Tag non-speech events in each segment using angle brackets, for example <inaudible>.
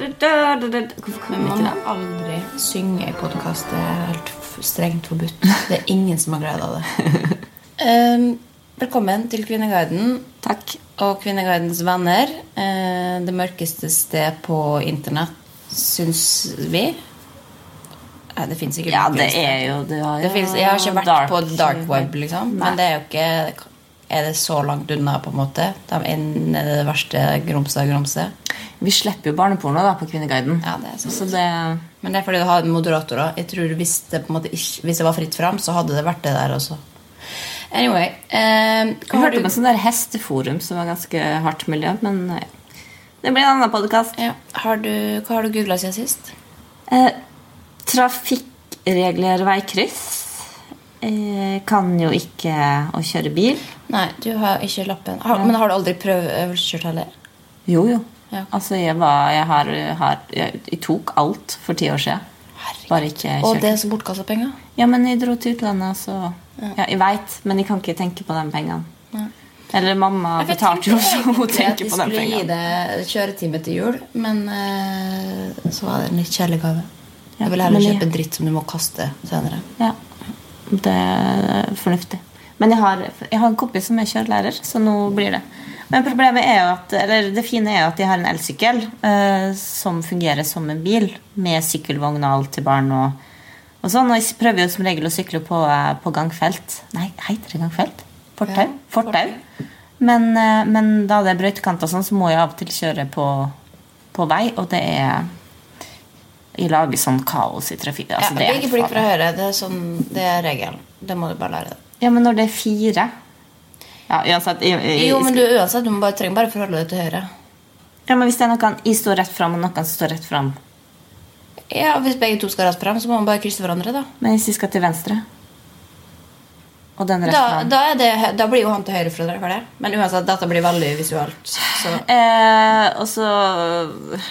Hvorfor kan Man ikke det? aldri synge i podkast. Det er helt strengt forbudt. <laughs> Det er ingen som har glede av det. um, <laughs> velkommen til Kvinneguiden Takk. og Kvinneguidens venner. Uh, det mørkeste sted på internett, syns vi. Nei, det fins ikke Ja, det er jo det har, Det finnes, jeg har ikke vært dark- på dark web, liksom. Nei. Men det er jo ikke Er det så langt unna, på en måte? De er det verste grumset av grumset. Vi slipper jo barneporno da på Kvinneguiden. Ja, det er. Så det Men det er fordi du har moderatorer. Jeg tror hvis det, ikke, hvis det var fritt fram, så hadde det vært det der også. Anyway eh, har hørte om et en sånn der hesteforum som var ganske hardt miljø, men eh, det blir en annen podkast. ja, har du, Hva har du googla siden sist? Eh, trafikkregler veikryss. Eh, kan jo ikke å kjøre bil. Nei, du har ikke lappen. Har, Men har du aldri prøveøvelseskjørt heller? Jo, jo. Ja. Altså, jeg var Jeg har, har jeg, tok alt for ti år siden. Og det er så bortkasta penger? Ja, men jeg dro til utlandet, så Ja, jeg veit, men jeg kan ikke tenke på de pengene. Eller mamma betalte jo, så <laughs> hun tenker på de pengene. Jeg tenkte egentlig at de skulle gi det kjøretime til jul, men uh, så var det en litt kjedelig gave. Ja, Jeg vil heller kjøpe en dritt som du må kaste senere. Ja, det er fornuftig. Men jeg har, jeg har en kompis som er kjørelærer, så nå blir det. Men problemet er jo at, eller det fine er jo at de har en elsykkel eh, som fungerer som en bil, med sykkelvogn og alt til barn. og, og sånn, og Jeg prøver jo som regel å sykle på, eh, på gangfelt. Nei, heter det gangfelt? Fortau? Ja, Fortau. Men, eh, men da det er brøytekant, og sånn, så må jeg av og til kjøre på, på vei, og det er Jeg lager sånn kaos i trafikken. Altså, ja, det er ikke blikk fra høyre. Det er, sånn, det er regelen. Det må du bare lære deg. Ja, men når det er fire Ja, uansett jeg, jeg, Jo, men du, uansett, du bare, trenger bare forholde deg til høyre. Ja, men Hvis det er noen jeg står rett fram, og noen som står rett fram Ja, Hvis begge to skal rett frem, så må man bare krysse hverandre. Da Men hvis vi skal til venstre Og den rett Da, fram da, det, da blir jo han til høyre for dere. for det. Men uansett, dette blir veldig visuelt. Så. <laughs> eh, Og så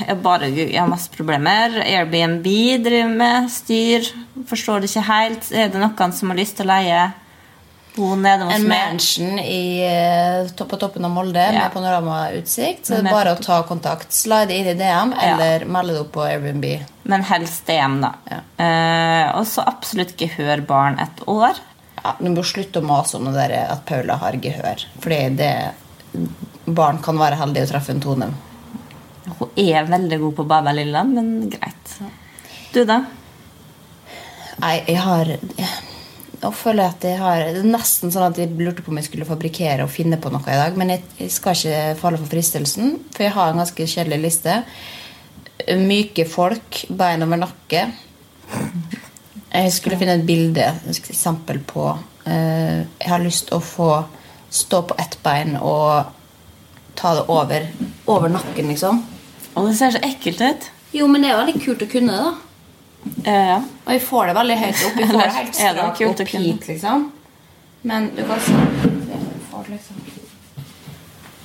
jeg bare, Jeg har masse problemer. Airbnb driver med styr. Forstår det ikke helt. Er det noen som har lyst til å leie bo nede hos En mansion i, eh, på toppen av Molde Ja. med panoramautsikt. Så det er bare å ta kontakt. Slide inn i DM Ja. eller melde det opp på Airbnb. Men helst DM, da. Ja. Eh, og så absolutt gehør barn et år. Ja, Du må slutte å mase om det der at Paula har gehør. Fordi det barn kan være heldige å treffe en tone. Hun er veldig god på Baba Lilla, men greit. Du, da? Nei, jeg har Nå føler jeg at jeg har Det er nesten sånn at jeg lurte på om jeg skulle fabrikkere og finne på noe i dag. Men jeg, jeg skal ikke falle for fristelsen, for jeg har en ganske kjedelig liste. Myke folk, bein over nakke. Jeg skulle finne et bilde, et eksempel på eh, Jeg har lyst til å få stå på ett bein og ta det over, over nakken, liksom. Og det ser så ekkelt ut. Jo, men det er veldig kult å kunne det, da. Eh, ja. Og vi får det veldig høyt opp. Vi <laughs> får det helt strakt opp hit, liksom. Men du kan se får liksom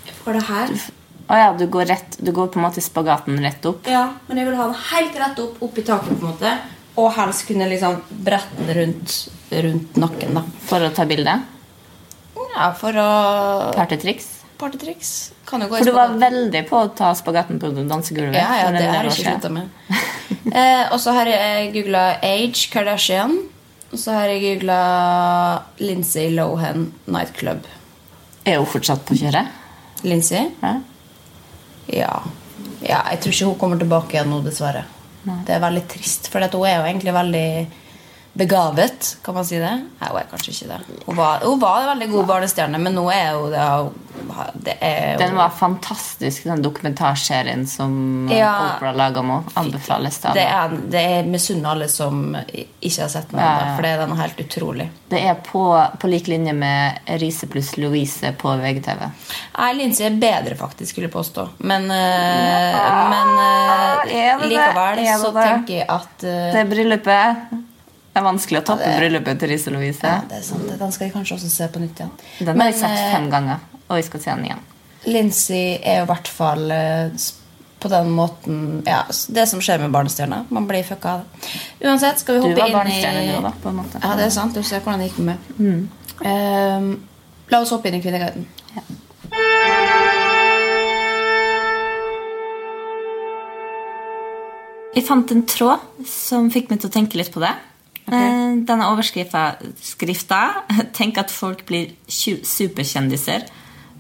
Jeg får det her. Å ja, du går, rett, du går på en måte spagaten rett opp. Ja, men jeg vil ha den helt rett opp, opp i taket, på en måte. Og helst kunne liksom brette den rundt, rundt nakken, da. For å ta bilde. Ja, for å Partytriks. Partytriks. For du var veldig på å ta spagetten på dansegulvet. Ja, ja, det har jeg ikke slutta med. <laughs> eh, og så har jeg googla Age Kardashian. Og så har jeg googla Lindsay Lohan Nightclub. Er hun fortsatt på kjøret? Lindsay? Ja. Ja. ja. Jeg tror ikke hun kommer tilbake igjen nå, dessverre. Det er veldig trist, for hun er jo egentlig veldig begavet, kan man si det? Nei, hun er kanskje ikke det. Hun var, hun var en veldig god barnestjerne, men nå er hun det. det er hun. Den var fantastisk, den dokumentarserien som Ja. Opera laga nå. Anbefales til det alle. det er misunner alle som ikke har sett den, Ja, ja. for det er noe helt utrolig. Det er på, på lik linje med Riise pluss Louise på VGTV. Nei, Linse er bedre, faktisk, skulle jeg påstå. Men, ja, men eh, likevel det så det? tenker jeg at eh, Det bryllupet Det er vanskelig å tappe Ja, bryllupet til Riise Lovise. ja, det er sant. Den skal jeg kanskje også se på nytt igjen. Den har Men, jeg sett eh, fem ganger, og jeg skal se den igjen. Lindsay er jo i hvert fall eh, på den måten ja, Det som skjer med barnestjerner. Man blir fucka av det. Uansett, skal vi Du hoppe var inn barnestjerne, i du, da, på en måte. Ja, det er sant. Du ser hvordan det gikk med meg. Um, la oss hoppe inn i Kvinneguiden. Jeg fant en tråd som fikk meg til å tenke litt på det. Eh, Denne overskrifta <laughs> 'Tenk at folk blir superkjendiser',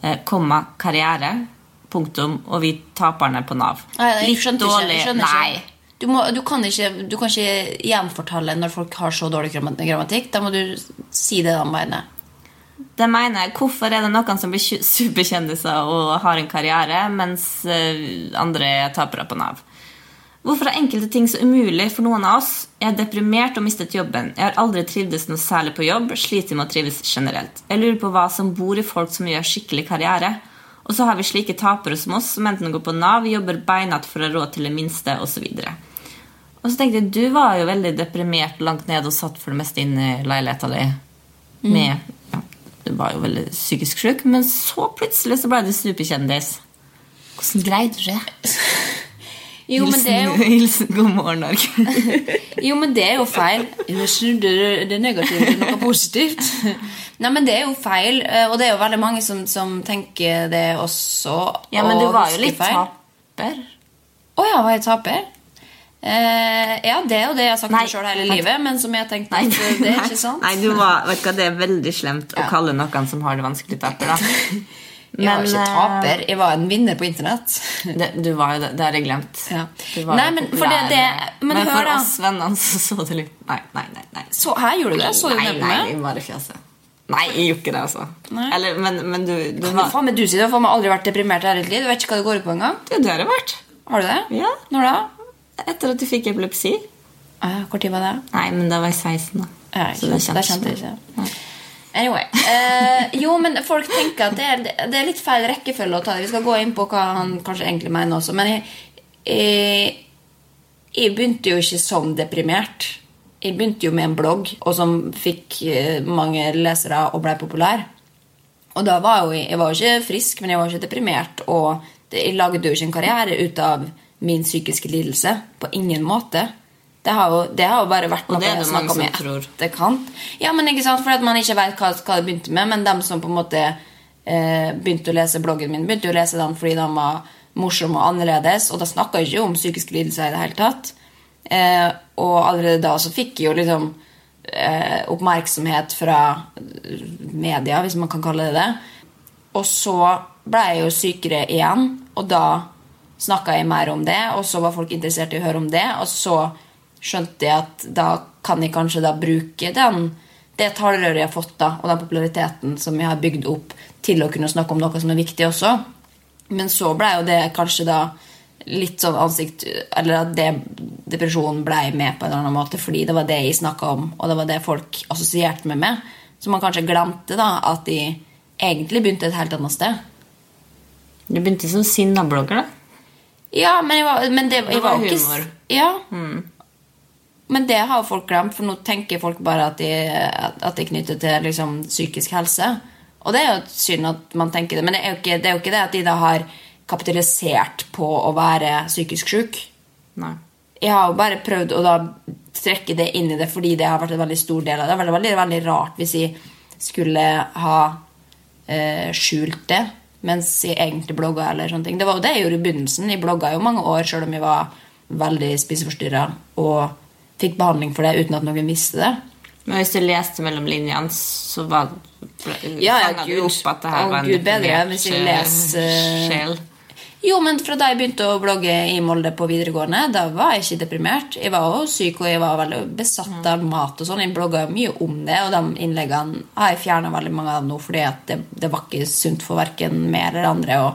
eh, komma, karriere, punktum, og vi taperne på Nav. Nei, jeg Litt skjønte ikke. dårlig skjønner Nei. ikke. Du, må, du, kan ikke, du kan ikke gjenfortelle når folk har så dårlig grammatikk. Da må du si det de mener. Det mener jeg. Hvorfor er det noen som blir superkjendiser og har en karriere, mens eh, andre er tapere på Nav? Hvorfor er enkelte ting så umulig for noen av oss? Jeg er deprimert og mistet jobben. Jeg har aldri trivdes noe særlig på jobb. Sliter med å trives generelt. Jeg lurer på hva som bor i folk som gjør skikkelig karriere. Og så har vi slike tapere som oss, som enten går på Nav, jobber beinhardt for å ha råd til det minste, osv. Og så tenkte jeg, du var jo veldig deprimert langt ned og satt for det meste inne i leiligheta di med ja, Du var jo veldig psykisk syk, men så plutselig så ble du superkjendis. Hvordan greide du det? <laughs> Jo, men det er jo, <laughs> Hilsen God morgen, Norge. <laughs> jo, men det er jo feil. Jeg snudde det- negative til noe positivt. <laughs> Nei, men det er jo feil, eh, og det er jo veldig mange som, som tenker det også. Ja, men du var jo litt feil. taper. Å ja, var jeg taper? Eh, ja, det er jo det jeg har sagt meg sjøl hele livet, men som jeg tenkte Nei, at eh, det er ikke sant. Nei, du var, vet du hva, Det er veldig slemt å kalle noen som har det vanskelig, taper. da. Jeg var ikke eh, taper, jeg var en vinner på internett. Det, du var jo det, det har jeg glemt. Ja. Nei, men for det- det- men men for da. oss vennene så så det litt Nei, nei, nei. nei. Så her gjorde du det? Så du nei, nei, meg? jeg var i fjeset. Nei, jeg gjorde ikke det, altså. Eller, men, men du, du Men var faen, men du sier du har faen meg aldri vært deprimert i hele ditt liv. Du vet ikke hva det går ut på engang. Det, det har jeg vært. Har du det? Ja. Når da? Etter at du fikk epilepsi. Ah, Hvor tid var det? Nei, men da var jeg 16, da. Ja, Så det. Det kjentes ikke. Anyway. Eh, jo, men folk tenker at det er, det er litt feil rekkefølge å ta det. Vi skal gå inn på hva han kanskje egentlig mener også. Men jeg, jeg, jeg begynte jo ikke som deprimert. Jeg begynte jo med en blogg, og som fikk eh, mange lesere og ble populær. Og da var jo jeg, var jo ikke frisk, men jeg var ikke deprimert. Og jeg lagde jo ikke en karriere ut av min psykiske lidelse. På ingen måte. Det har jo, det har jo bare vært noe jeg har snakket om i etterkant. Ja, men ikke sant, for at man ikke vet hva, hva det begynte med. Men dem som på en måte eh, begynte å lese bloggen min, begynte å lese den fordi den var morsom og annerledes. Og da snakka jeg ikke om psykiske lidelser i det hele tatt. Eh, og allerede da så fikk jeg jo liksom eh, oppmerksomhet fra media, hvis man kan kalle det det. Og så ble jeg jo sykere igjen, og da snakka jeg mer om det, og så var folk interessert i å høre om det, og så skjønte jeg at da kan jeg kanskje da bruke den, det talerøret jeg har fått da, og den populariteten som jeg har bygd opp, til å kunne snakke om noe som er viktig også. Men så ble jo det kanskje da litt sånn ansikt Eller at det, depresjonen ble med på en eller annen måte, fordi det var det jeg snakka om, og det var det folk assosierte meg med. Så man kanskje glemte da at de egentlig begynte et helt annet sted. Du begynte som sinna-blogger, da. Ja, men, jeg var, men det, jeg var var humor. ikke ja. Ja. Men det har folk glemt, for nå tenker folk bare at de, at de er knyttet til liksom, psykisk helse. Og det er jo synd at man tenker det, men det er jo ikke det, er jo ikke det at de da har kapitalisert på å være psykisk syk. Nei. Jeg har jo bare prøvd å da trekke det inn i det fordi det har vært en veldig stor del av det. Det er veldig, veldig rart hvis jeg skulle ha eh, skjult det mens jeg egentlig blogga. eller sånne ting. Det var jo det jeg gjorde i begynnelsen. Jeg blogga jo mange år selv om jeg var veldig spiseforstyrra og fikk behandling for det uten at noen visste det. Men hvis du leste mellom linjene, så var Ja, ja, Gud, du opp at det her Å, var en Gud bedre, deprimert hvis jeg eh, leser- sjel. Jo, men fra da jeg begynte å blogge i Molde på videregående, da var jeg ikke deprimert. Jeg var også syk, og jeg var veldig besatt av mat og sånn. Jeg blogga mye om det, og de innleggene har jeg fjerna veldig mange av nå fordi det, det var ikke sunt for verken meg eller andre å,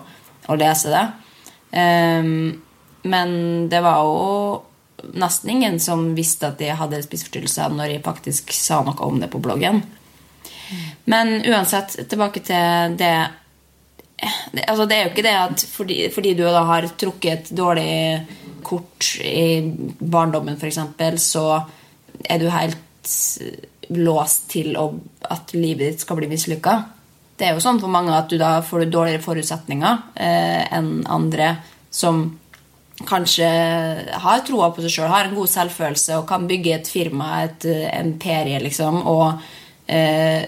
å lese det. Um, men det var jo nesten ingen som visste at jeg hadde spiseforstyrrelser når jeg faktisk sa noe om det på bloggen. Men uansett, tilbake til det det, altså det er jo ikke det at fordi, fordi du da har trukket et dårlig kort i barndommen, f.eks., så er du helt låst til å, at livet ditt skal bli mislykka. Det er jo sånn for mange at du da får dårligere forutsetninger eh, enn andre som kanskje har troa på seg sjøl, har en god selvfølelse og kan bygge et firma, et imperie, liksom, og eh,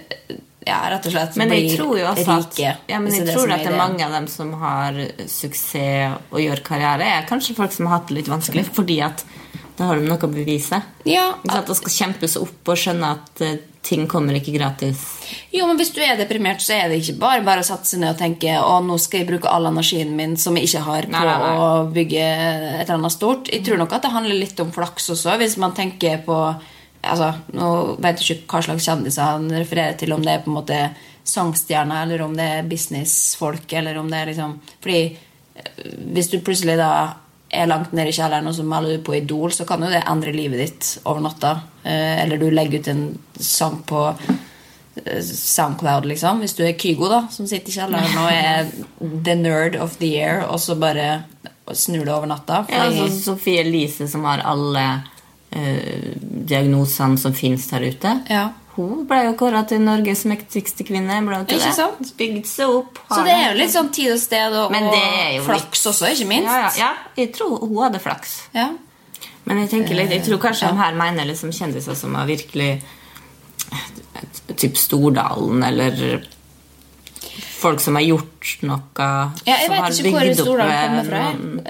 ja, rett og slett Men jeg blir tror jo også at, ja, men jeg tror at det er mange av dem som har suksess og gjør karriere, er kanskje folk som har hatt det litt vanskelig, fordi at da har de noe å bevise. Ja, at, at skal kjempes opp og skjønne at eh, ting kommer ikke gratis. Jo, men Hvis du er deprimert, så er det ikke bare bare å sette seg ned og tenke å nå skal jeg bruke all energien min som jeg ikke har, på Nei, nei, nei. å bygge et eller annet stort. Jeg tror nok at det handler litt om flaks også, hvis man tenker på altså, Nå vet jeg ikke hva slags kjendiser han refererer til, om det er på en måte sangstjerner, eller om det er businessfolk, eller om det er liksom Fordi eh, hvis du plutselig da er langt nede i kjelleren, og så melder du på Idol, så kan jo det endre livet ditt over natta. Eh, Eller du legger ut en sang på SoundCloud, liksom. Hvis du er Kygo, da, som sitter i kjelleren og er the nerd of the year, og så bare snur det over natta. Ja, altså Sofie Elise, som har alle eh, diagnosene som fins der ute. ja. Hun ble jo kåra til Norges mektigste kvinne. Ikke det? sant? Bygd seg opp. Så det er jo litt sånn tid og sted og, Men det jo og flaks litt- også, ikke minst. Ja, ja, ja, jeg tror hun hadde flaks. Ja. Men jeg tenker litt, jeg tror kanskje Ja. de her mener liksom kjendiser som har virkelig Typ Stordalen, eller folk som har gjort noe Ja, jeg som vet har ikke hvor Stordalen kommer fra.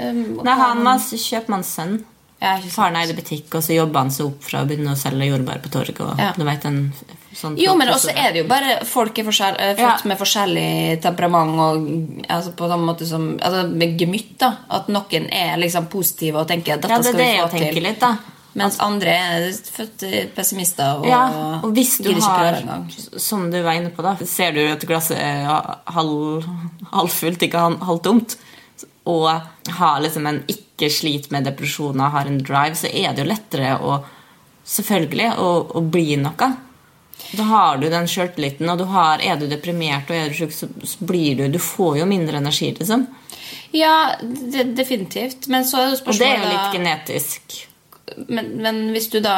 Um, Nei, han var kjøpmannssønn. Ja. Faren eide butikk, og så jobba han seg opp fra å begynne å selge jordbær på torget. Og, Ja. du vet, en sånn Jo, men også er det jo bare folk er forskjell, eh, Ja. med forskjellig temperament og altså på samme måte som altså med gemytt. da At noen er liksom positive og tenker at dette Ja, det er skal det vi jeg få tenker til. litt, da. Mens andre er født pessimister og, Ja, og hvis du har, som du var inne på, da ser du at glasset er halv, halvfullt, ikke halvtomt, og har liksom en ikke slit med depresjoner, har en drive, så er det jo lettere å selvfølgelig å, å bli noe. Da har du den sjøltilliten, og du har, er du deprimert og er du syk, så, blir du Du får jo mindre energi, liksom. Ja, det, definitivt. Men så er det Og det er jo litt genetisk. Men, men hvis du da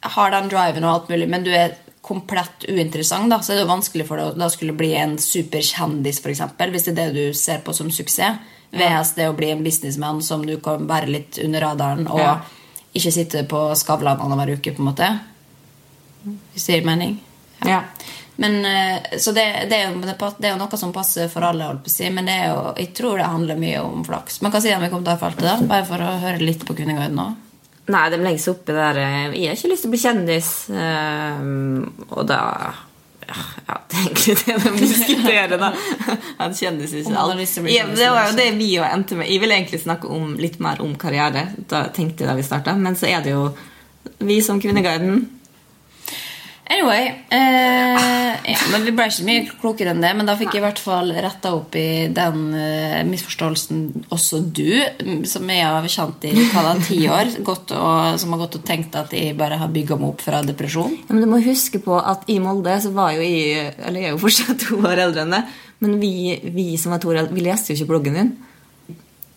har den driven og alt mulig, men du er komplett uinteressant, da, så er det jo vanskelig for deg å da skulle bli en superkjendis, f.eks. Hvis det er det du ser på som suksess. VS det å bli en businessman som du kan være litt under radaren, og Ja. ikke sitte på Skavlan annenhver uke, på en måte. Hvis det gir mening. Ja. Men, eh, så det, det, er jo, det er jo noe som passer for alle, si, men det jo, jeg tror det handler mye om flaks. Men hva sier de om kommentarfeltet, da? Bare for å høre litt på Kvinneguiden nå. Nei, de legger seg oppi der eh, Jeg har ikke lyst til å bli kjendis. eh, og da ja, <laughs> det er egentlig det de diskuterer, da. <laughs> At kjendis ikke alt. Ja, det var jo det vi jo endte med. Jeg ville egentlig snakke om litt mer om karriere. Da tenkte jeg da vi starta. Men så er det jo vi som Kvinneguiden. Anyway eh, ja, men Vi ble ikke mye klokere enn det, men da fikk jeg i hvert fall retta opp i den eh, misforståelsen også du, mm, som jeg har kjent i hva ti år, gått og, som har gått og tenkt at jeg bare har bygga meg opp fra depresjon. Ja, men du må huske på at i Molde så var jo jeg Eller jeg er jo fortsatt to år eldre enn deg, Men vi, vi som var to år eldre, vi leste jo ikke bloggen din.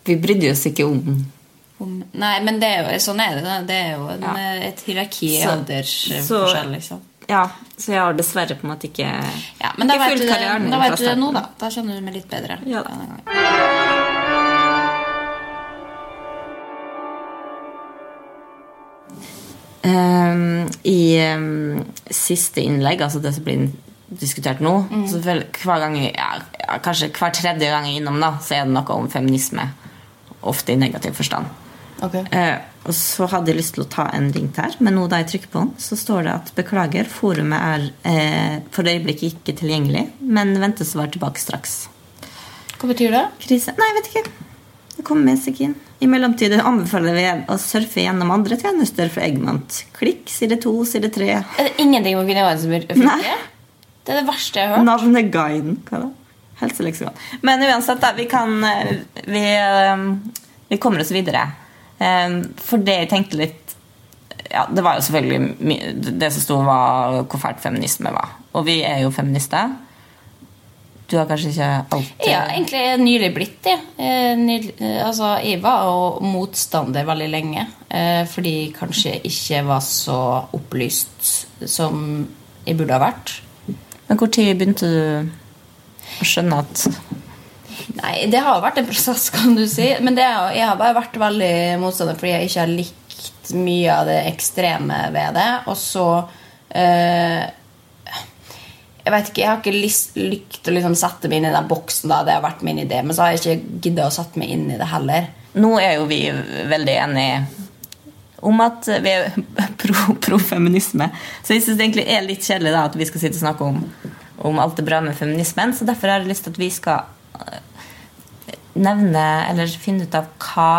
Vi brydde oss ikke om Om, nei, men det er jo, sånn er det. Det er jo en, Ja. eh, et hierarki i aldersforskjell. Liksom. Ja, så jeg har dessverre på en måte ikke Ja, men da vet, du det, da vet du det nå, da. Da skjønner du meg litt bedre. Ja. Ehm, I um, siste innlegg, altså det som blir diskutert nå så vel, hver gang ja, Kanskje hver tredje gang jeg er innom, da, så er det noe om feminisme. Ofte i negativ forstand. Eh, og så hadde jeg lyst til å ta en ring her, men nå da jeg trykker på den, så står det at beklager, forumet er eh, for øyeblikket ikke tilgjengelig, men ventes å være tilbake straks. Hva betyr det? Krise? Nei, jeg vet ikke. det kommer seg inn. I mellomtiden anbefaler vi å surfe gjennom andre tjenester fra Eggmont. Klikk, side to, side tre. Er det ingenting Gunhild som Nei. funker? Det er det verste jeg har hørt. Navneguiden. Hva da? Helseleksikon. Men uansett, da, vi kan eh, Vi, eh, vi kommer oss videre. Eh, For det jeg tenkte litt ja, Det var jo selvfølgelig Det som sto, var hvor fælt feminisme var. Og vi er jo feminister. Du har kanskje ikke alltid Ja, egentlig nylig blitt det. Eh, nylig- eh, altså, jeg var jo motstander veldig lenge. Eh, fordi jeg kanskje ikke var så opplyst som jeg burde ha vært. Men tid begynte du å skjønne at Nei, det har vært en prosess, kan du si. Men er- jeg har bare vært veldig motstander fordi jeg ikke har likt mye av det ekstreme ved det. Og så eh, Jeg vet ikke, jeg har ikke lykt å liksom sette meg inn i den boksen. da, Det har vært min idé. Men så har jeg ikke giddet å sette meg inn i det heller. Nå er jo vi veldig enige om at vi er <laughs> pro, pro. Så jeg syns det egentlig er litt kjedelig da, at vi skal sitte og snakke om, om alt det bra med feminismen. Så derfor har jeg lyst til at vi skal nevne, eller finne ut av hva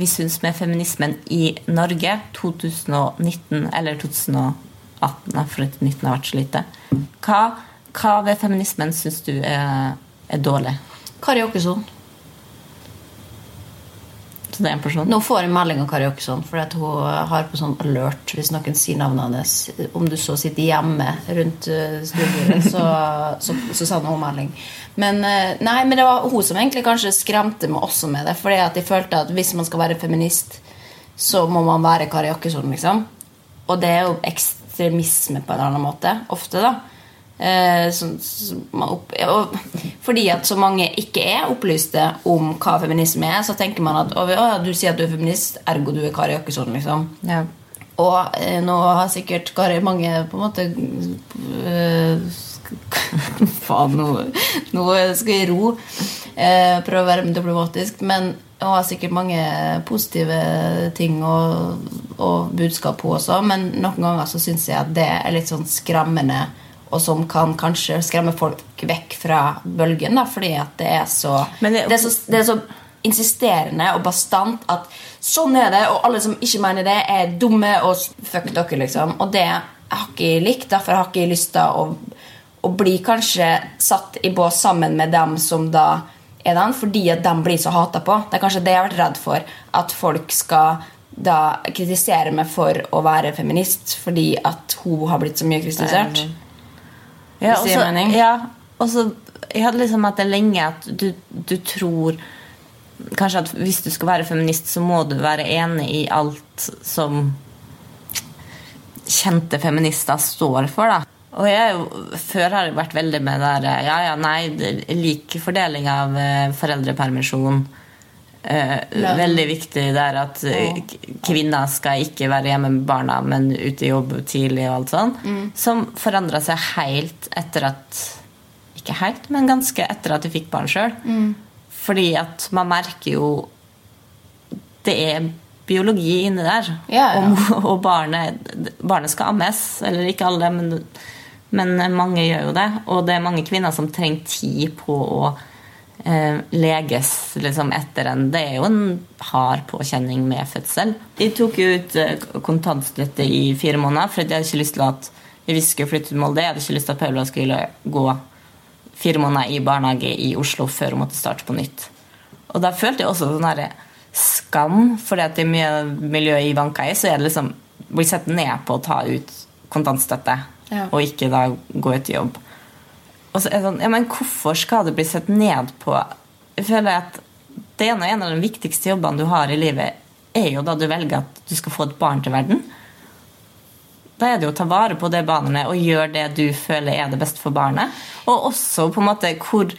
vi syns med feminismen i Norge 2019 eller 2018, for at 19 har vært så lite. Hva, hva ved feminismen syns du er, er dårlig? Kari Åkesson. Så det er person? Nå får jeg melding av Kari Åkesson, for hun har på sånn alert hvis noen sier navnet hennes. Om du så sitter hjemme rundt uh, studioet, så, så, så sender hun melding. Men, eh, nei, men det var hun som egentlig kanskje skremte meg også med det. At jeg følte at hvis man skal være feminist, så må man være Kari Åkesson, liksom. Og det er jo ekstremisme på en eller annen måte. Ofte, da. Eh, så, så opp, og fordi at så mange ikke er opplyste om hva feminisme er, så tenker man at å, ja, du sier at du er feminist, ergo du er Kari Jakkesson. Liksom. Ja. Og eh, nå har sikkert Kari mange på en måte øh, <laughs> Faen, nå, nå skal jeg ro. Eh, prøve å være diplomatisk. Men hun har sikkert mange positive ting og, og budskap på også. Men noen ganger så syns jeg at det er litt sånn skremmende. Og som kan kanskje skremme folk vekk fra bølgen, da, fordi at det er så det, det- er så, det er så insisterende og bastant at sånn er det, og alle som ikke mener det, er dumme og fuck dere, liksom. Og det har ikke likt. Derfor har ikke lyst til å, å bli kanskje satt i bås sammen med dem som da er den, fordi at de blir så hata på. Det er kanskje det jeg har vært redd for. At folk skal da kritisere meg for å være feminist fordi at hun har blitt så mye kritisert. Ja, Hvis det gir mening. Ja, og så Jeg hadde liksom hatt det lenge at du, du tror Kanskje at hvis du skal være feminist, så må du være enig i alt som kjente feminister står for, da. Og jeg jo, før har jeg vært veldig med der Ja, ja, nei, lik fordeling av eh, foreldrepermisjon. Eh, veldig viktig der at eh, kvinner skal ikke være hjemme med barna, men ute i jobb tidlig og alt sånn. Som forandra seg helt etter at Ikke helt, men ganske etter at du fikk barn sjøl. Fordi at man merker jo Det er biologi inni der. Ja, ja. Og, <laughs> og barnet, barnet skal ammes. Eller ikke alle, men, men mange gjør jo det. Og det er mange kvinner som trenger tid på å leges liksom, etter en Det er jo en hard påkjenning med fødsel. De tok jo ut eh, kontantstøtte i fire måneder, for jeg hadde ikke lyst til at vi skulle flytte til Molde. Jeg hadde ikke lyst til at Paula skulle gå fire måneder i barnehage i Oslo før hun måtte starte på nytt. Og da følte jeg også sånn skam, fordi at i mye miljø i Vankai, så er det liksom blir sett ned på å ta ut kontantstøtte, Ja. og ikke da gå ut i jobb. Og så er det sånn, ja, men hvorfor skal det bli sett ned på? Jeg føler at det ene en av de viktigste jobbene du har i livet, er jo da du velger at du skal få et barn til verden. Da er det jo å ta vare på det barnet og gjøre det du føler er det beste for barnet. Og også på en måte hvor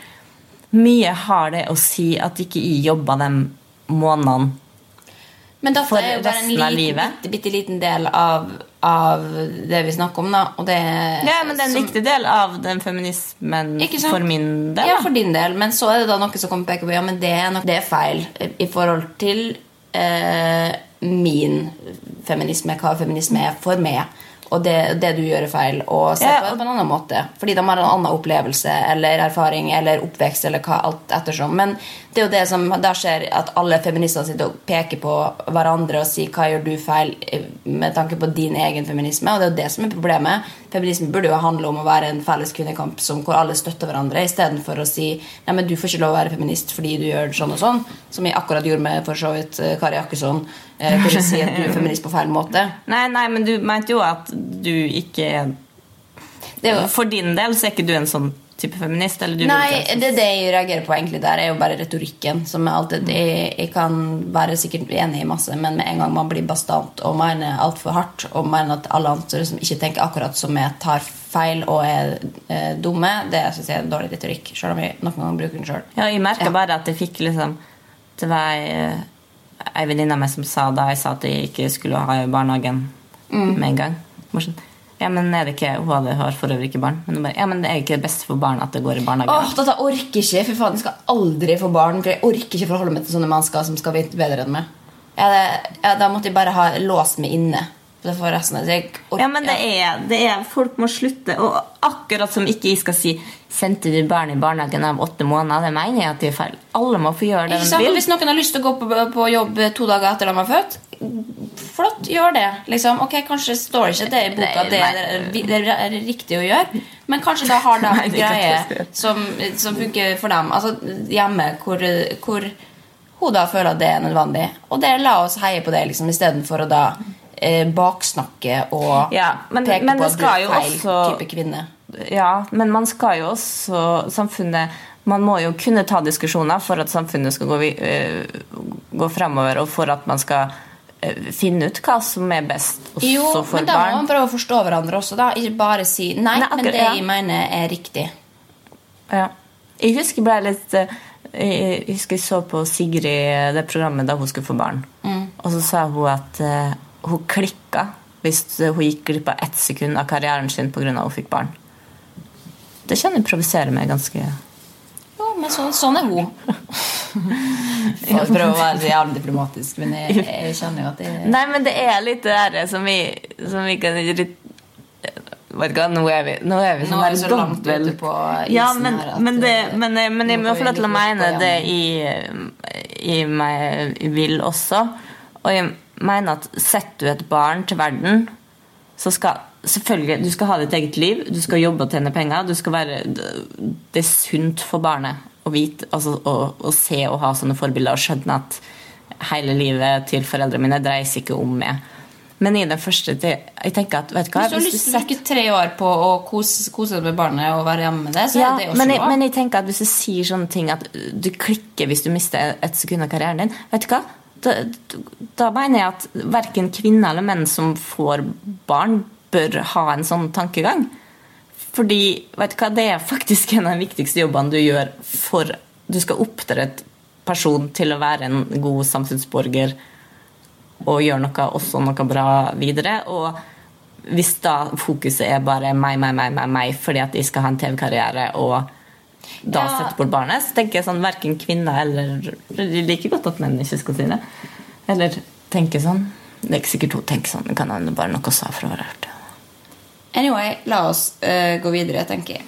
mye har det å si at ikke jeg jobba de månedene Men dette er jo bare en liten, bitte, bitte liten del av, av det vi snakker om, da. Og det, Ja, men det er en som- viktig del av den feminismen for min del. Ja, for din del. Men så er det da noe som kommer og peker på ja, men det er, nok, det er feil i forhold til eh, min feminisme, hva feminisme er for meg. og det, det du gjør er feil, og se Ja, på det på en annen måte. Fordi de har en annen opplevelse eller erfaring eller oppvekst eller hva alt ettersom. Men det er jo det som da skjer, at alle feministene sitter og peker på hverandre og sier 'hva gjør du feil?' eh, med tanke på din egen feminisme, og det er jo det som er problemet. Feminisme burde jo handle om å være en felles kvinnekamp som, hvor alle støtter hverandre, istedenfor å si 'nei, men du får ikke lov å være feminist fordi du gjør sånn og sånn', som jeg akkurat gjorde med for så vidt eh, Kari Jakkesson, eh, jeg sier at du er feminist på feil måte. <laughs> Nei, nei, men du mente jo at du ikke er For din del så er ikke du en sånn type feminist? Eller du vil Nei, det, det jeg reagerer på egentlig der, er jo bare retorikken. Som er alltid, jeg, jeg kan være sikkert enig i masse, men med en gang man blir bastant og mener altfor hardt, og mener at alle andre som ikke tenker akkurat som jeg, tar feil og er eh, dumme, det synes jeg er en dårlig retorikk. Selv om jeg noen ganger bruker den sjøl. Ja, jeg merka Ja. bare at jeg fikk liksom Det var ei, ei venninne av meg som sa da jeg sa at jeg ikke skulle ha i barnehagen Mm. med en gang. Sånn, Ja, men er det ikke Hun har for øvrig ikke barn. Men bare, ja, men det er ikke det beste for barn at det går i barnehage. Åh, dette orker ikke. For faen, jeg skal aldri få barn. For jeg orker ikke forholde meg til sånne mennesker som skal vite bedre enn meg. Ja, det, ja, da måtte jeg bare ha låst meg inne. For resten av jeg orker, Ja, men det er, det er Folk må slutte. Og akkurat som ikke jeg skal si 'Sendte du barn i barnehagen av åtte måneder?' Det mener jeg at det er feil. Alle må få gjøre det de vil. Hvis noen har lyst til å gå på, på jobb to dager etter de har født, flott, gjør det. Liksom. Ok, Kanskje står ikke det i boka det er, det er riktig å gjøre, men kanskje da har de en det greie det som, som funker for dem. Altså hjemme hvor, hvor hun da føler at det er nødvendig. Og det la oss heie på det liksom, istedenfor å da eh, baksnakke og Ja, men- peke men på at du er feil også- type kvinne. Ja, men man skal jo også Samfunnet Man må jo kunne ta diskusjoner for at samfunnet skal gå, eh, gå fremover, og for at man skal eh, finne ut hva som er best også Jo, for men da må man prøve å forstå hverandre også. da Ikke bare si nei, Nei, men det ja. jeg mener, er riktig. Ja. Jeg husker ble litt eh, Jeg husker jeg så på Sigrid det programmet da hun skulle få barn. Mm. Og så sa hun at hun klikka hvis hun gikk glipp av ett sekund av karrieren sin pga. at hun fikk barn. Det kjenner jeg provoserer meg ganske Jo, men så, sånn er hun. <laughs> Jeg prøver å være så jævlig diplomatisk, men jeg, jeg kjenner jo at det Nei, men det er litt det der som vi, som vi kan Vet ikke, nå er vi, nå er vi Nå sånn er vi så langt ute på isen ja, men, her at, men, det, eh, men, jeg- men jeg må får få lov til å mene det i meg vil også. Og jeg mener at setter du et barn til verden, så skal Selvfølgelig, du skal ha ditt eget liv, du skal jobbe og tjene penger. Du skal være, det er sunt for barnet å vite, altså, å, å se og ha sånne forbilder og skjønne at hele livet til foreldrene mine dreier seg ikke om meg. Men i den første jeg tenker at, vet du hva, Hvis du har hvis lyst til å bruke tre år på å kose, kose deg med barnet og være hjemme med det, så ja, er det også men, jeg, bra. men jeg tenker at hvis du sier sånne ting at du klikker hvis du mister et sekund av karrieren din Vet du hva? Da, da mener jeg at verken kvinner eller menn som får barn, bør ha en sånn tankegang. Fordi vet du hva, det er faktisk en av de viktigste jobbene du gjør for Du skal oppdra et person til å være en god samfunnsborger og gjøre noe, også noe bra videre. Og hvis da fokuset er bare meg, meg, meg, meg, meg fordi at jeg skal ha en TV-karriere og da Ja. setter bort barnet, så tenker jeg sånn verken kvinner eller De liker godt at menn ikke skal si det. Eller tenke sånn. Det er ikke sikkert hun tenker sånn. Det kan hende bare noe sa for å være artig. Anyway, la oss uh, gå videre, tenker jeg.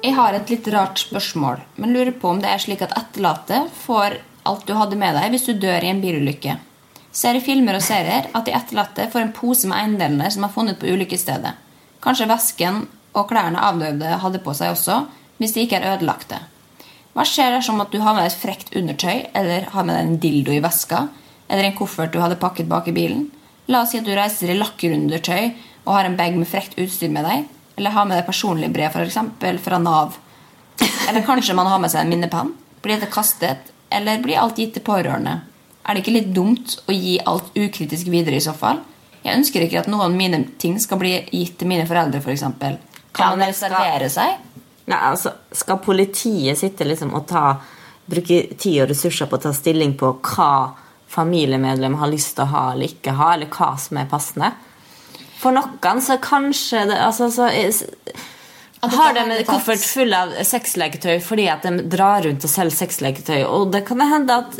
Jeg har et litt rart spørsmål, men lurer på om det er slik at etterlatte får alt du hadde med deg hvis du dør i en bilulykke. Ser i filmer og serier at de etterlatte får en pose med eiendelene som er funnet på ulykkesstedet. Kanskje vesken og klærne avdøde hadde på seg også, hvis de ikke er ødelagte. Hva skjer dersom at du har med deg et frekt undertøy, eller har med deg en dildo i veska, eller en koffert du hadde pakket bak i bilen? La oss si at du reiser i lakkerundertøy og har en bag med frekt utstyr med deg, eller har med deg personlig brev, f.eks. fra Nav. Eller kanskje man har med seg en minnepenn. Blir dette kastet, eller blir alt gitt til pårørende? Er det ikke litt dumt å gi alt ukritisk videre i så fall? Jeg ønsker ikke at noen av mine ting skal bli gitt til mine foreldre, f.eks. Kan man skal- reservere seg? Nei, altså, skal politiet sitte liksom og ta, bruke tid og ressurser på å ta stilling på hva familiemedlem har lyst til å ha eller ikke ha, eller hva som er passende? For noen så kanskje det altså, så, At Har de en koffert full av sexleketøy fordi at de drar rundt og selger sexleketøy? Og det kan hende at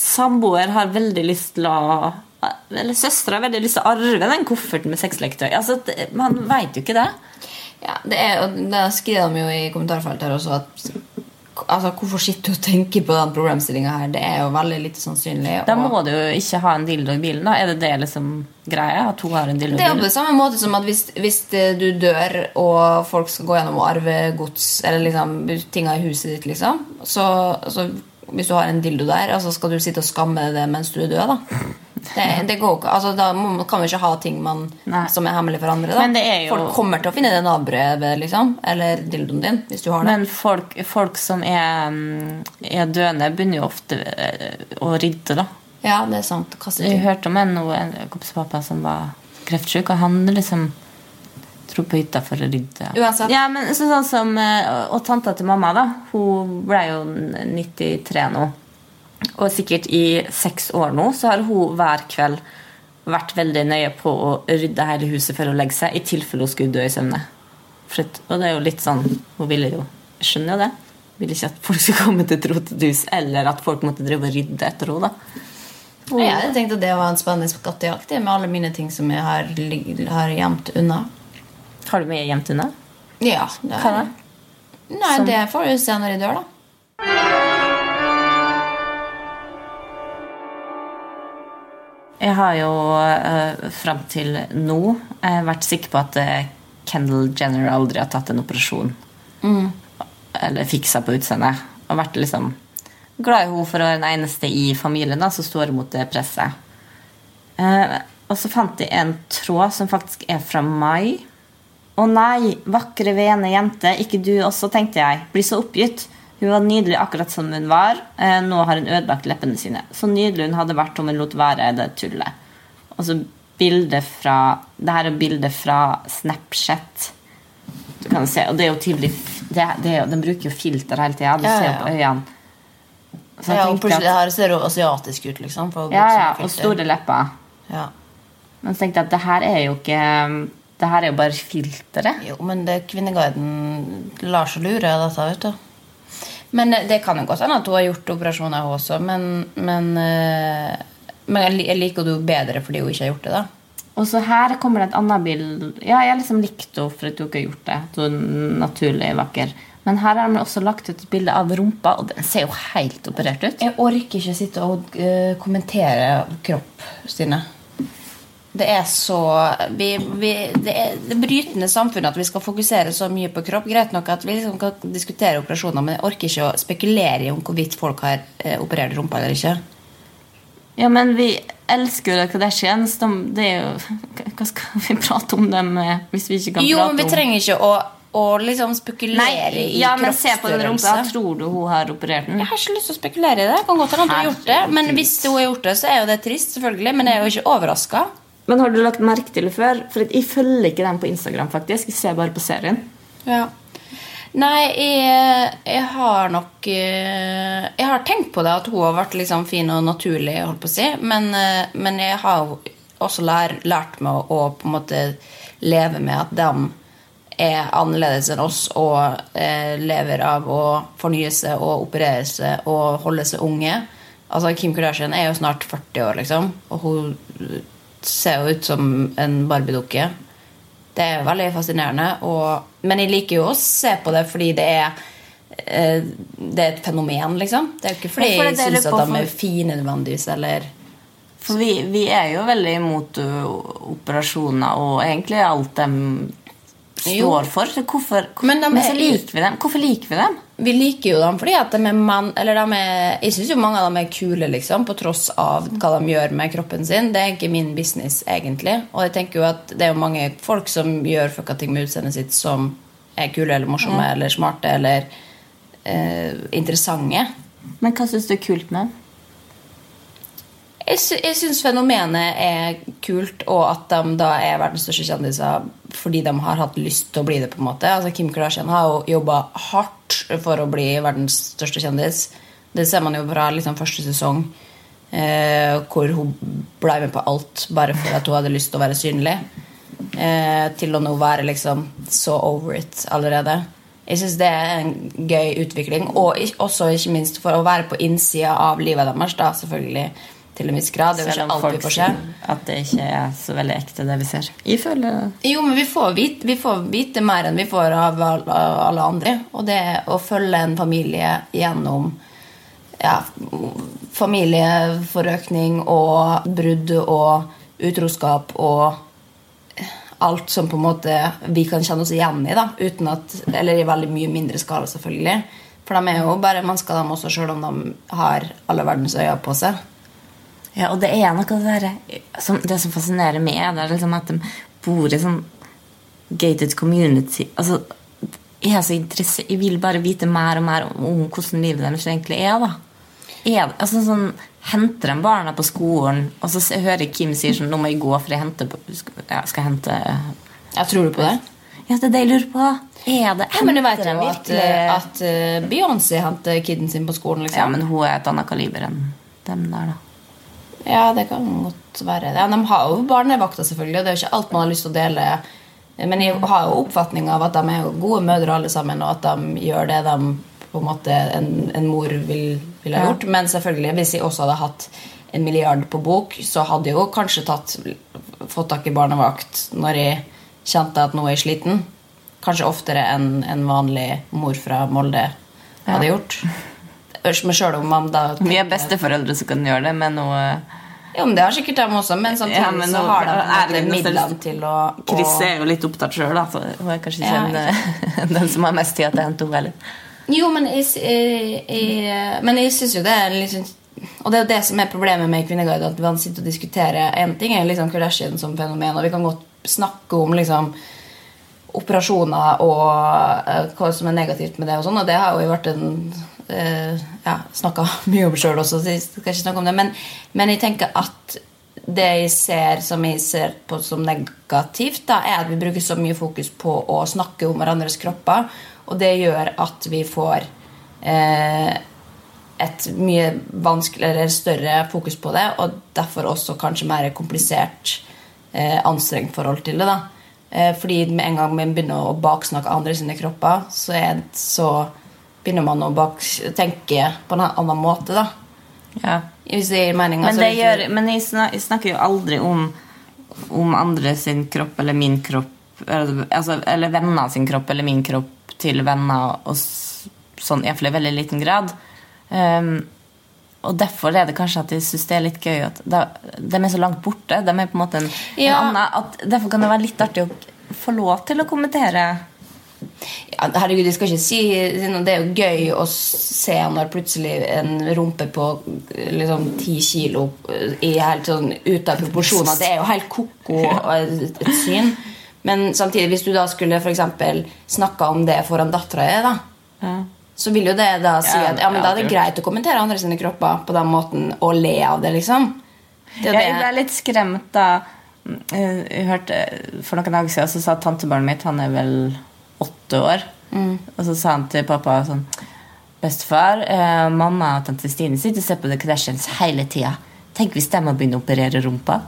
samboer har veldig lyst til å Eller søstera har veldig lyst til å arve den kofferten med sexleketøy. Altså, det- Man veit jo ikke det. Ja, det er, det skriver de jo i kommentarfeltet her også at altså, Hvorfor sitter du og tenker på den problemstillinga her? Det er jo veldig lite sannsynlig. Da må du jo ikke ha en dildo i bilen. da Er det det liksom greia? At hun har en dildo i bilen? Det er på det samme måte som at hvis, hvis du dør, og folk skal gå gjennom og arve gods eller liksom tinga i huset ditt, liksom, så, så hvis du har en dildo der, altså skal du sitte og skamme deg mens du er død, da? Det, det går ikke, altså Da kan vi ikke ha ting man, som er hemmelig for andre. da Men det jo- Folk kommer til å finne det Nav-brevet liksom, eller dildoen din, hvis du har det. Men folk, folk som er, mm, er døende, begynner jo ofte eh, å rydde, da. Ja, det er sant. Jeg hørte om en kompis pappa som var kreftsyk, og han liksom dro på hytta for å rydde. Uansett. Ja, men så, sånn som, eh, Og tanta til mamma, da. Hun ble jo 93 nå. Og sikkert i seks år nå så har hun hver kveld vært veldig nøye på å rydde hele huset før hun legger seg, i tilfelle hun skulle dø i søvne. Og det er jo litt sånn Hun ville jo Jeg skjønner jo det. Ville ikke at folk skulle komme til et rotete hus, eller at folk måtte drive og rydde etter henne. da. Ja, Jeg hadde tenkt at det var en spennende skattejakt med alle mine ting som jeg har, har gjemt unna. Har du mye gjemt unna? Ja, det Hva da? Nei, Som- det får du se når jeg dør, da. Jeg har jo uh, fram til nå uh, vært sikker på at uh, Kendall Jenner aldri har tatt en operasjon. Eller fiksa på utseendet. Og vært liksom glad i henne for å være den eneste i familien da, som står imot det presset. Uh, og så fant jeg en tråd som faktisk er fra mai. Å nei, vakre, vene jente, ikke du også, tenkte jeg. Blir så oppgitt. Hun var nydelig akkurat som hun var. Eh, nå har hun ødelagt leppene sine. Så nydelig hun hadde vært om hun lot være det tullet. Og så bilde fra Det her er bildet fra Snapchat. Du kan se, og det er jo tydelig det, det er, jo- Den bruker jo filter hele tida. Du Ja, ser ja, jo på øynene. Så Ja, og plutselig at, her ser jo asiatisk ut, liksom. ja, ja, og store lepper. Ja. Men så tenkte jeg at det her er jo ikke Det her er jo bare filteret. Jo, men det Kvinneguiden lar seg lure av dette, vet du. Men eh, det kan jo godt hende at hun har gjort operasjoner, hun også. Men, men, eh, men jeg liker henne bedre fordi hun ikke har gjort det, da. Og så her kommer det et annet bilde. Ja, jeg liksom likte henne for at hun ikke har gjort det. Så hun er naturlig vakker. Men her har de også lagt ut et bilde av rumpa, og den ser jo helt operert ut. Jeg orker ikke sitte og eh, kommentere kropp, Stine. Det er så vi, vi, Det er det brytende samfunnet at vi skal fokusere så mye på kropp. Greit nok at vi liksom kan diskutere operasjoner, men jeg orker ikke å spekulere i om hvorvidt folk har eh, operert rumpa eller ikke. Ja, men vi elsker jo Kardashians. De, det er jo Hva skal vi prate om dem eh, hvis vi ikke kan Jo, prate men vi trenger ikke å, å liksom spekulere Nei, i ja, men se på den rumpa. Tror du hun har operert den? Jeg har ikke lyst til å spekulere i det. Kan godt hende hun har gjort det. Men hvis hun har gjort det, så er jo det trist, selvfølgelig. Men jeg er jo ikke overraska. Men har du lagt merke til det før? For jeg følger ikke den på Instagram. faktisk Jeg ser bare på serien. Ja. Nei, jeg, jeg har nok eh, Jeg har tenkt på det at hun har vært liksom fin og naturlig, holdt på å si. Men, eh, men jeg har også lær, lært meg å, på en måte leve med at de er annerledes enn oss og eh, lever av å fornye seg og operere seg og holde seg unge. Altså Kim Kardashian er jo snart 40 år, liksom. Og hun ser jo ut som en Barbie-dukke. Det er veldig fascinerende. Og, men jeg liker jo å se på det fordi det er eh, Det er et fenomen, liksom. Det er jo ikke fordi for jeg syns at de er fine nødvendigvis, eller For vi, vi er jo veldig imot operasjoner og egentlig alt de Jo. Står for. Hvorfor, Men de men er- liker vi dem. Hvorfor liker vi dem? Vi liker jo dem fordi at de er mann Eller de er Jeg syns jo mange av dem er kule, liksom, på tross av hva de gjør med kroppen sin. Det er ikke min business, egentlig. Og jeg tenker jo at det er jo mange folk som gjør fucka ting med utseendet sitt som er kule eller morsomme eller smarte eller eh, interessante. Men hva syns du er kult med dem? Jeg, sy syns fenomenet er kult, og at de da er verdens største kjendiser fordi de har hatt lyst til å bli det. på en måte. Altså Kim Kardashian har jo jobba hardt for å bli verdens største kjendis. Det ser man jo fra liksom, første sesong, eh, hvor hun ble med på alt bare for at hun hadde lyst til å være synlig. eh, til å nå være liksom så over it allerede. Jeg syns det er en gøy utvikling, og også ikke minst for å være på innsida av livet deres, da, selvfølgelig, til en viss grad. Det er jo alt vi får se. at det ikke er så veldig ekte, det vi ser. Jeg føler Jo, men vi får, vite, vi får vite mer enn vi får av av alle andre. Og det å følge en familie gjennom ja, familieforøkning og brudd og utroskap og alt som på en måte vi kan kjenne oss igjen i, da, uten at, eller i veldig mye mindre skala, selvfølgelig. For de er jo bare mennesker, de også, sjøl om de har alle verdens øyne på seg. Ja, og det er noe det der som, Det som fascinerer meg, det er liksom at de bor i sånn gated community Altså, jeg Jeg vil bare vite mer og mer om hvordan livet deres egentlig er, da. Det- altså sånn Henter de barna på skolen, og så hører jeg Kim sier sånn 'Nå må jeg gå, for jeg henter ja, skal hente Jeg tror du på det? Ja, det er det jeg lurer på. Er det Ja, men du vet jo at, at, at eh, Beyoncé henter kiden sin på skolen, liksom. Ja, men hun er et annet kaliber enn dem der, da. Ja, det kan godt være. Ja, de har jo barnevakter, selvfølgelig. Det er jo ikke alt man har lyst til å dele. Men jeg har jo oppfatning av at de er gode mødre alle sammen, og at de gjør det de på en måte en, en mor vil, vil ha gjort. Men selvfølgelig, hvis jeg også hadde hatt en milliard på bok, så hadde jeg jo kanskje tatt, fått tak i barnevakt når jeg kjente at nå er jeg sliten. Kanskje oftere enn en vanlig mor fra Molde hadde Ja. Gjort. meg sjøl om man da Vi er besteforeldre som kan gjøre det, men nå jo, men Det har sikkert dem også, men samtidig Ja, men så har de det midlene til å, å Chris er jo litt opptatt sjøl, da. Så hun er kanskje ikke Ja, en, <laughs> den som har mest tid til å hente henne heller. Jo, men jeg, jeg, jeg, men jeg syns jo det er liksom Og det er jo det som er problemet med Kvinneguide, at man sitter og diskuterer En ting er liksom Kardashian som fenomen, og vi kan godt snakke om liksom operasjoner og hva som er negativt med det, og sånn, og det har jo vært en uh, ja, snakka <laughs> mye om sjøl også, så jeg skal ikke snakke om det. Men, men jeg tenker at det jeg ser som jeg ser på som negativt, da, er at vi bruker så mye fokus på å snakke om hverandres kropper, og det gjør at vi får eh, et mye vanskeligere, større fokus på det, og derfor også kanskje mer komplisert, eh, anstrengt forhold til det. da. Eh, fordi med en gang man begynner å baksnakke andre sine kropper, så, er, det så begynner man å bak, tenke på en annen måte. da. Ja. Hvis det gir mening. Men, altså, det gjør, men jeg, snakker, jeg snakker jo aldri om, om andre sin kropp eller min kropp. Eller, altså, eller venner sin kropp eller min kropp til venner, og sånn, iallfall i veldig liten grad. Um, og derfor er det kanskje at jeg syns det er litt gøy at de, de er så langt borte. De er på en måte en, Ja. en annen Derfor kan det være litt artig å få lov til å kommentere. Ja, herregud, jeg skal ikke si Det er jo gøy å se når plutselig en rumpe på liksom ti kilo er helt sånn ute av proporsjoner. Det er jo helt ko-ko <laughs> et, et syn. Men samtidig, hvis du da skulle for eksempel snakka om det foran dattera di, da, så vil jo det da si at ja, men da er det greit å kommentere andre sine kropper på den måten og le av det, liksom. Det er Ja, jeg ble litt skremt da eh, Jeg hørte For noen dager siden så sa tantebarnet mitt Han er vel åtte år. Og så sa han til pappa sånn Bestefar, eh, mamma og tante Stine sitter og ser på The Kardashians hele tida. Tenk hvis de må begynne å operere rumpa.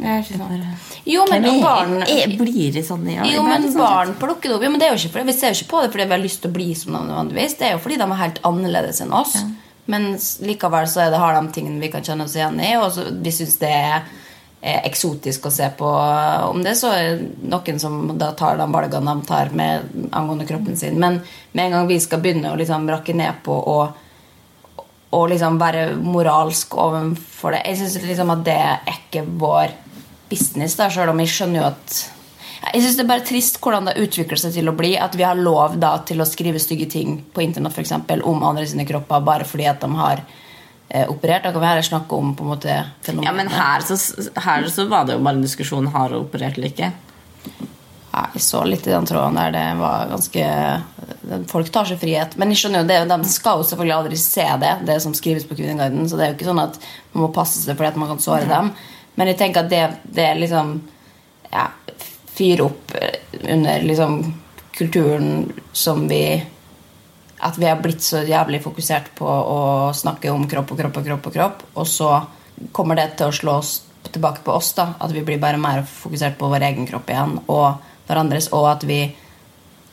Ja, ikke sant. Jo, men er- barn blir det sånn ja, Jo, men sånn- barn plukker det opp. Jo, men det er jo ikke fordi, Vi ser jo ikke på det fordi vi har lyst til å bli som dem nødvendigvis. Det er jo fordi de er helt annerledes enn oss. Men likevel så er det, har de tingene vi kan kjenne oss igjen i, og så vi syns det er, er eksotisk å se på om det. Så er noen som da tar de valgene de tar med angående kroppen sin. Men med en gang vi skal begynne å liksom rakke ned på og og liksom være moralsk overfor det. Jeg syns liksom at det er ikke vår business, da, sjøl om jeg skjønner jo at Jeg syns det er bare trist hvordan det utvikler seg til å bli at vi har lov da til å skrive stygge ting på internett for eksempel, om andre sine kropper bare fordi at de har eh, operert. Da kan vi heller snakke om på en måte fenomenet. Ja, men her så, her så var det jo bare en diskusjon har hun operert eller ikke. Ja, jeg så litt i den tråden der. Det var ganske Folk tar seg frihet. Men jeg skjønner jo det, de skal jo selvfølgelig aldri se det, det som skrives på Kvinneguiden. Så det er jo ikke sånn at man må passe seg fordi at man kan såre dem. Men jeg tenker at det, det er liksom ja, Fyre opp eh, under liksom kulturen som vi At vi har blitt så jævlig fokusert på å snakke om kropp og kropp og kropp, og kropp, og så kommer det til å slå oss tilbake på oss. da At vi blir bare mer fokusert på vår egen kropp igjen og hverandres, og at vi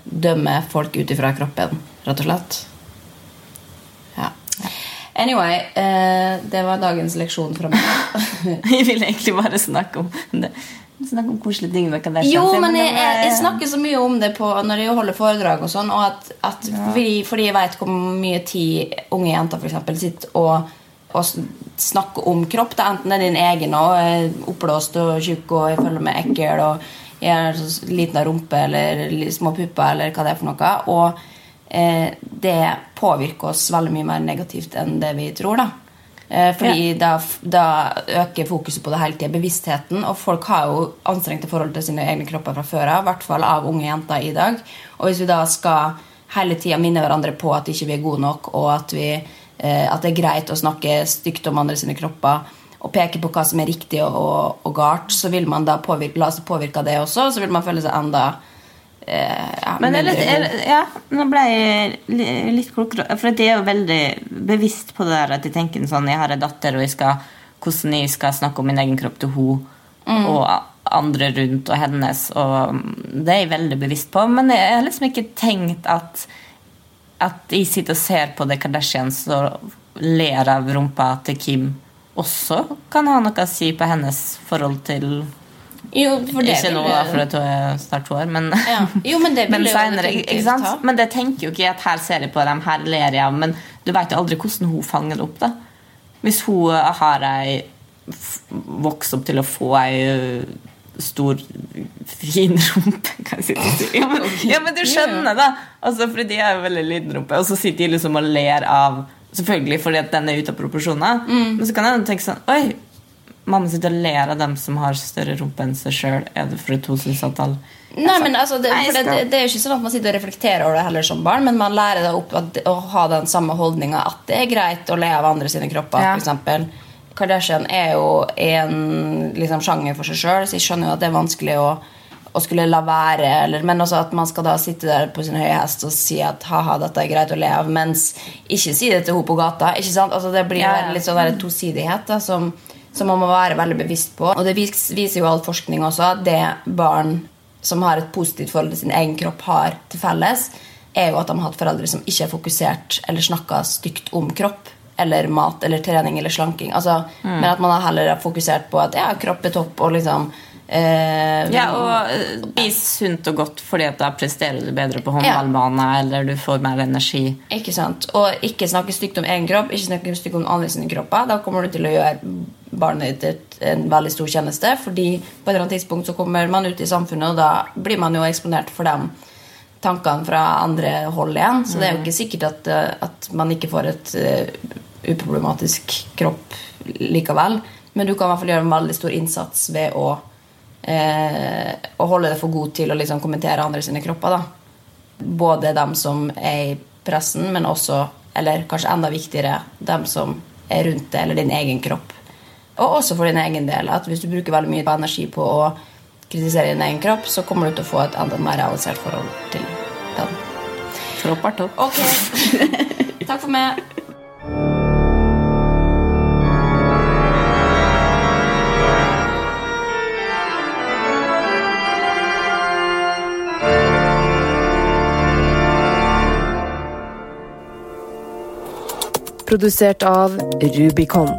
dømmer folk ut ifra kroppen, rett og slett. Ja. Anyway, eh, det var dagens leksjon fra meg. <laughs> Jeg ville egentlig bare snakke om det. Snakke om koselige ting med Kardashian. Jo, men jeg, jeg, jeg snakker så mye om det på, når jeg holder foredrag og sånn, og at, at fordi, fordi jeg vet hvor mye tid unge jenter for eksempel, sitter og, og snakker om kropp. Da. Enten det er din egen og er oppblåst og tjukk og jeg føler meg ekkel og jeg har så liten rumpe eller små pupper eller hva det er for noe. Og eh, det påvirker oss veldig mye mer negativt enn det vi tror. da. Eh, Fordi da, da øker fokuset på det hele tida, bevisstheten. Og folk har jo anstrengte forhold til sine egne kropper fra før av, i hvert fall av unge jenter i dag. Og hvis vi da skal hele tida minne hverandre på at ikke vi er gode nok, og at, vi, eh, at det er greit å snakke stygt om andre sine kropper, og peke på hva som er riktig og, og, og galt, så vil man da påvirke, la seg påvirke av det også, så vil man føle seg enda ja, Men jeg ja, nå ble jeg litt klokere. For jeg er jo veldig bevisst på det der at jeg tenker sånn Jeg har en datter, og jeg skal, hvordan jeg skal snakke om min egen kropp til henne Mm. og andre rundt og hennes. Og mm, det er jeg veldig bevisst på. Men jeg har liksom ikke tenkt at at jeg sitter og ser på The Kardashians og ler av rumpa til Kim også kan ha noe å si på hennes forhold til Jo, for det Ikke nå, da, for det er snart to år, men Ja. Jo, men det <laughs> men senere? Men det tenker jo ikke at her ser jeg på dem, her ler jeg av. Men du vet jo aldri hvordan hun fanger det opp. da Hvis hun har ei vokst opp til å få ei stor, fin rumpe <laughs> kan jeg si. Ja, men, ja, men du skjønner, da! Altså, fordi de er jo veldig liten rumpe, og så sitter de liksom og ler av Selvfølgelig fordi at den er ute av proporsjoner, Mm. men så kan jeg tenke sånn Oi, mamma sitter og ler av dem som har større rumpe enn seg sjøl. Er det fordi hun syns at alle Nei, men altså, det, det, det, er jo ikke sånn at man sitter og reflekterer over det heller som barn, men man lærer deg opp at, å ha den samme holdninga at det er greit å le av andre sine kropper. Ja. For eksempel. Kardashian er jo en liksom, sjanger for seg sjøl, så jeg skjønner jo at det er vanskelig å, å skulle la være. Eller, men også at man skal da sitte der på sin høye hest og si at ha-ha, dette er greit å le av, mens ikke si det til henne på gata. ikke sant? Altså, det blir ja. litt sånn der tosidighet da, som, som man må være veldig bevisst på. Og det viser jo all forskning også at det barn som har et positivt forhold til sin egen kropp, har til felles, er jo at de har hatt foreldre som ikke har fokusert eller snakka stygt om kropp eller mat eller trening eller slanking. Altså, Mm. Men at man har heller har fokusert på at ja, kropp er topp og liksom eh, Ja, og spis sunt og godt fordi da presterer du bedre på håndballbane, eller du får mer energi. Ikke sant? Og ikke snakke stygt om egen kropp, ikke snakke stygt om andre sine kropper. Da kommer du til å gjøre barnet ditt en veldig stor tjeneste, fordi på et eller annet tidspunkt så kommer man ut i samfunnet, og da blir man jo eksponert for de tankene fra andre hold igjen. Så det er jo ikke sikkert at, eh, at man ikke får et uh, uproblematisk kropp likevel. Men du kan i hvert fall gjøre en veldig stor innsats ved å, uh, å holde deg for god til å liksom kommentere andre sine kropper. da både dem som er i pressen, men også, eller kanskje enda viktigere, dem som er rundt deg, eller din egen kropp. Og også for din egen del. at Hvis du bruker veldig mye energi på å kritisere din egen kropp, så kommer du til å få et enda mer realisert forhold til den. Kropp er topp. Ok. <laughs> Takk for meg. Produsert av Rubicon.